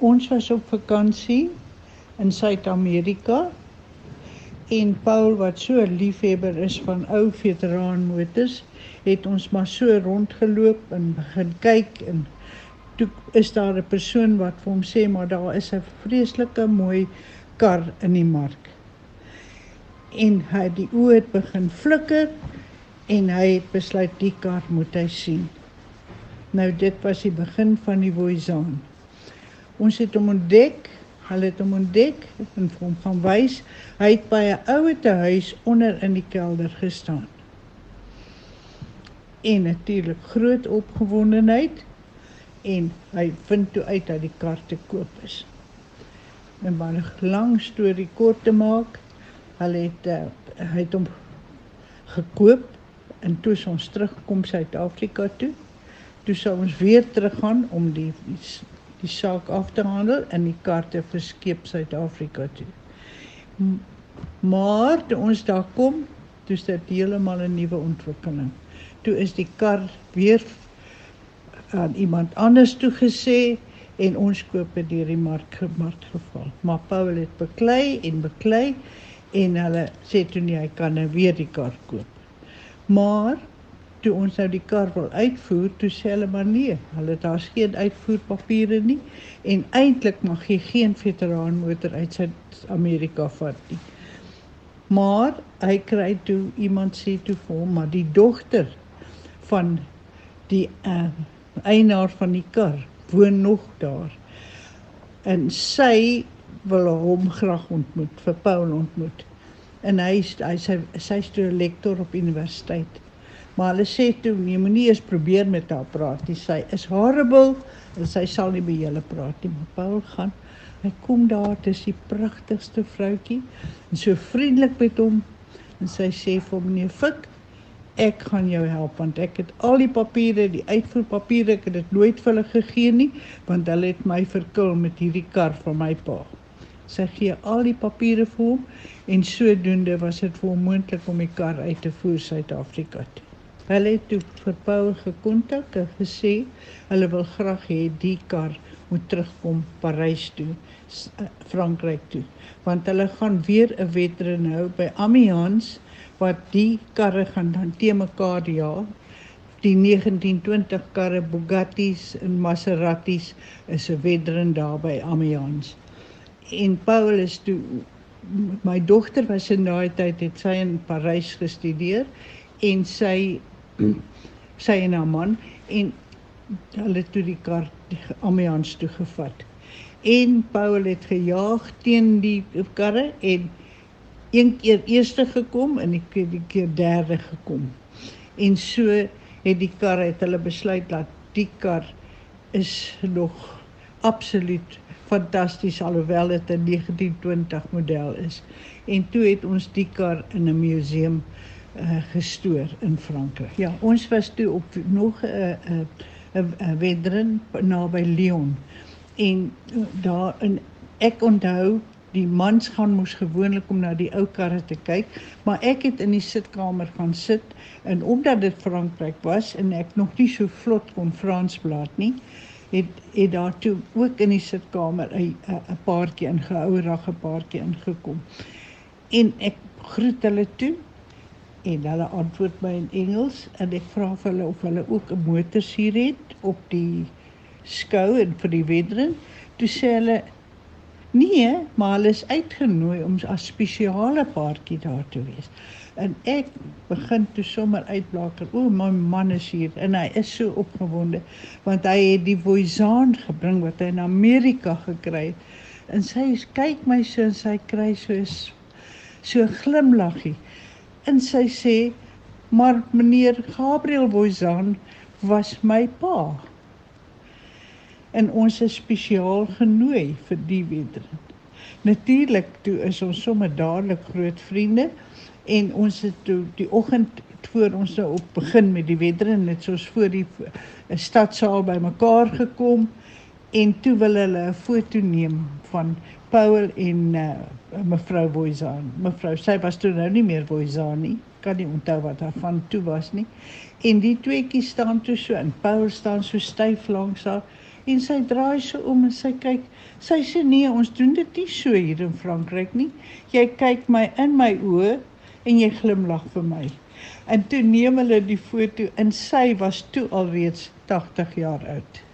Ons was op vakansie in Suid-Amerika en Paul wat so 'n liefhebber is van ou veteraanmotors, het ons maar so rondgeloop en begin kyk en toe is daar 'n persoon wat vir hom sê maar daar is 'n vreeslike mooi kar in die mark. En hy die oë het begin flikker en hy het besluit die kar moet hy sien. Nou dit was die begin van die Voisin. Ons het hom ontdek Hulle het hom ontdek en hom gaan wys. Hy het by 'n ouete huis onder in die kelder gestaan. En natuurlik groot opgewondenheid en hy vind toe uit dat die kar te koop is. En maar 'n lang storie kort te maak, hulle het uh, hy het hom gekoop en toe ons terugkom Suid-Afrika toe. Toe sou ons weer teruggaan om die, die saak af te handel en die kar te verskeep Suid-Afrika toe. Maar toe ons daar kom, toe is dit heeltemal 'n nuwe ontwikkeling. Toe is die kar weer aan iemand anders toe gesê en ons koop dit deur die mark mark geval. Maar Paul het beklei en beklei en hulle sê toe nie hy kan nou weer die kar koop. Maar toe ons nou die kar wil uitvoer, toe sê hulle maar nee, hulle daar's geen uitvoerpapiere nie en eintlik mag jy geen veteraan motor uit Suid-Amerika vat nie. Maar hy kry toe iemand sê toe vir hom maar die dogter van die uh, eienaar van die kar woon nog daar. En sy wil hom graag ontmoet, vir Paul ontmoet. En hy hy sy sy's toe 'n lektor op universiteit. Maar hulle sê toe nee, moenie eers probeer met haar praat nie. Sy is horrible en sy sal nie by julle praat nie. Maar Paul gaan. Hy kom daar, dit is die pragtigste vroutjie en so vriendelik met hom en sy sê vir hom nee, fik ek gaan jou help want ek het al die papiere, die uitvoerpapiere, ek het dit nooit vir hulle gegee nie want hulle het my verkil met hierdie kar van my pa. Sy gee al die papiere vir hom en sodoende was dit vir hom moontlik om die kar uit te voer Suid-Afrika toe. Hulle het toe vir Paul gekontak en gesê hulle wil graag hê die kar moet terugkom Parys toe, eh, Frankryk toe, want hulle gaan weer 'n wedren nou by Amiens wat die karre gaan dan te mekaar ja. Die 1920 karre Bugattis en Maseratis is 'n wedren daar by Amiens. En Paul is toe my dogter was in daai tyd het sy in Parys gestudeer en sy sy en haar man en hulle toe die kar Amiens toe gevat. En Paul het gejaag teen die karre en een keer eerste gekom en die die keer derde gekom. En so het die kar het hulle besluit dat die kar is nog absoluut fantasties alhoewel dit 'n 1920 model is. En toe het ons die kar in 'n museum uh, gestoor in Frankryk. Ja, ons was toe op nog 'n uh, 'n uh, uh, wedren naby Lyon. En uh, daar in ek onthou die mans gaan mos gewoonlik om na die ou karre te kyk, maar ek het in die sitkamer gaan sit en omdat dit Frankryk was en ek nog nie so vlot kon Frans praat nie, het het daar toe ook in die sitkamer 'n 'n paartjie ingehou, 'n paartjie ingekom. En ek groet hulle toe en hulle antwoord my in Engels en ek vra vir hulle of hulle ook 'n motorsuur het op die skou en vir die wedren. Toe sê hulle nee, maar hulle is uitgenooi om as spesiale paartjie daar te wees. En ek begin toe sommer uitblaker. O, my man is hier en hy is so opgewonde want hy het die Voisin gebring wat hy in Amerika gekry het. En sy kyk my so en sy kry so so glimlaggie en sy sê maar meneer Gabriel Boyzan was my pa. En ons is spesiaal genooi vir die wedren. Natuurlik toe is ons sommer dadelik groot vriende en ons het toe die oggend voor ons nou op begin met die wedren net soos voor die stadsaal bymekaar gekom en toe wil hulle 'n foto neem van Paul en uh, mevrou Boyzaan. Mevrou, sy was toe nou nie meer Boyzaan nie. Kan nie onthou wat haar van toe was nie. En die tweeetjie staan toe so en Paul staan so styf langs haar En sy draai so om en sy kyk. Sy sê nee, ons doen dit nie so hier in Frankryk nie. Jy kyk my in my oë en jy glimlag vir my. En toe neem hulle die foto en sy was toe alreeds 80 jaar oud.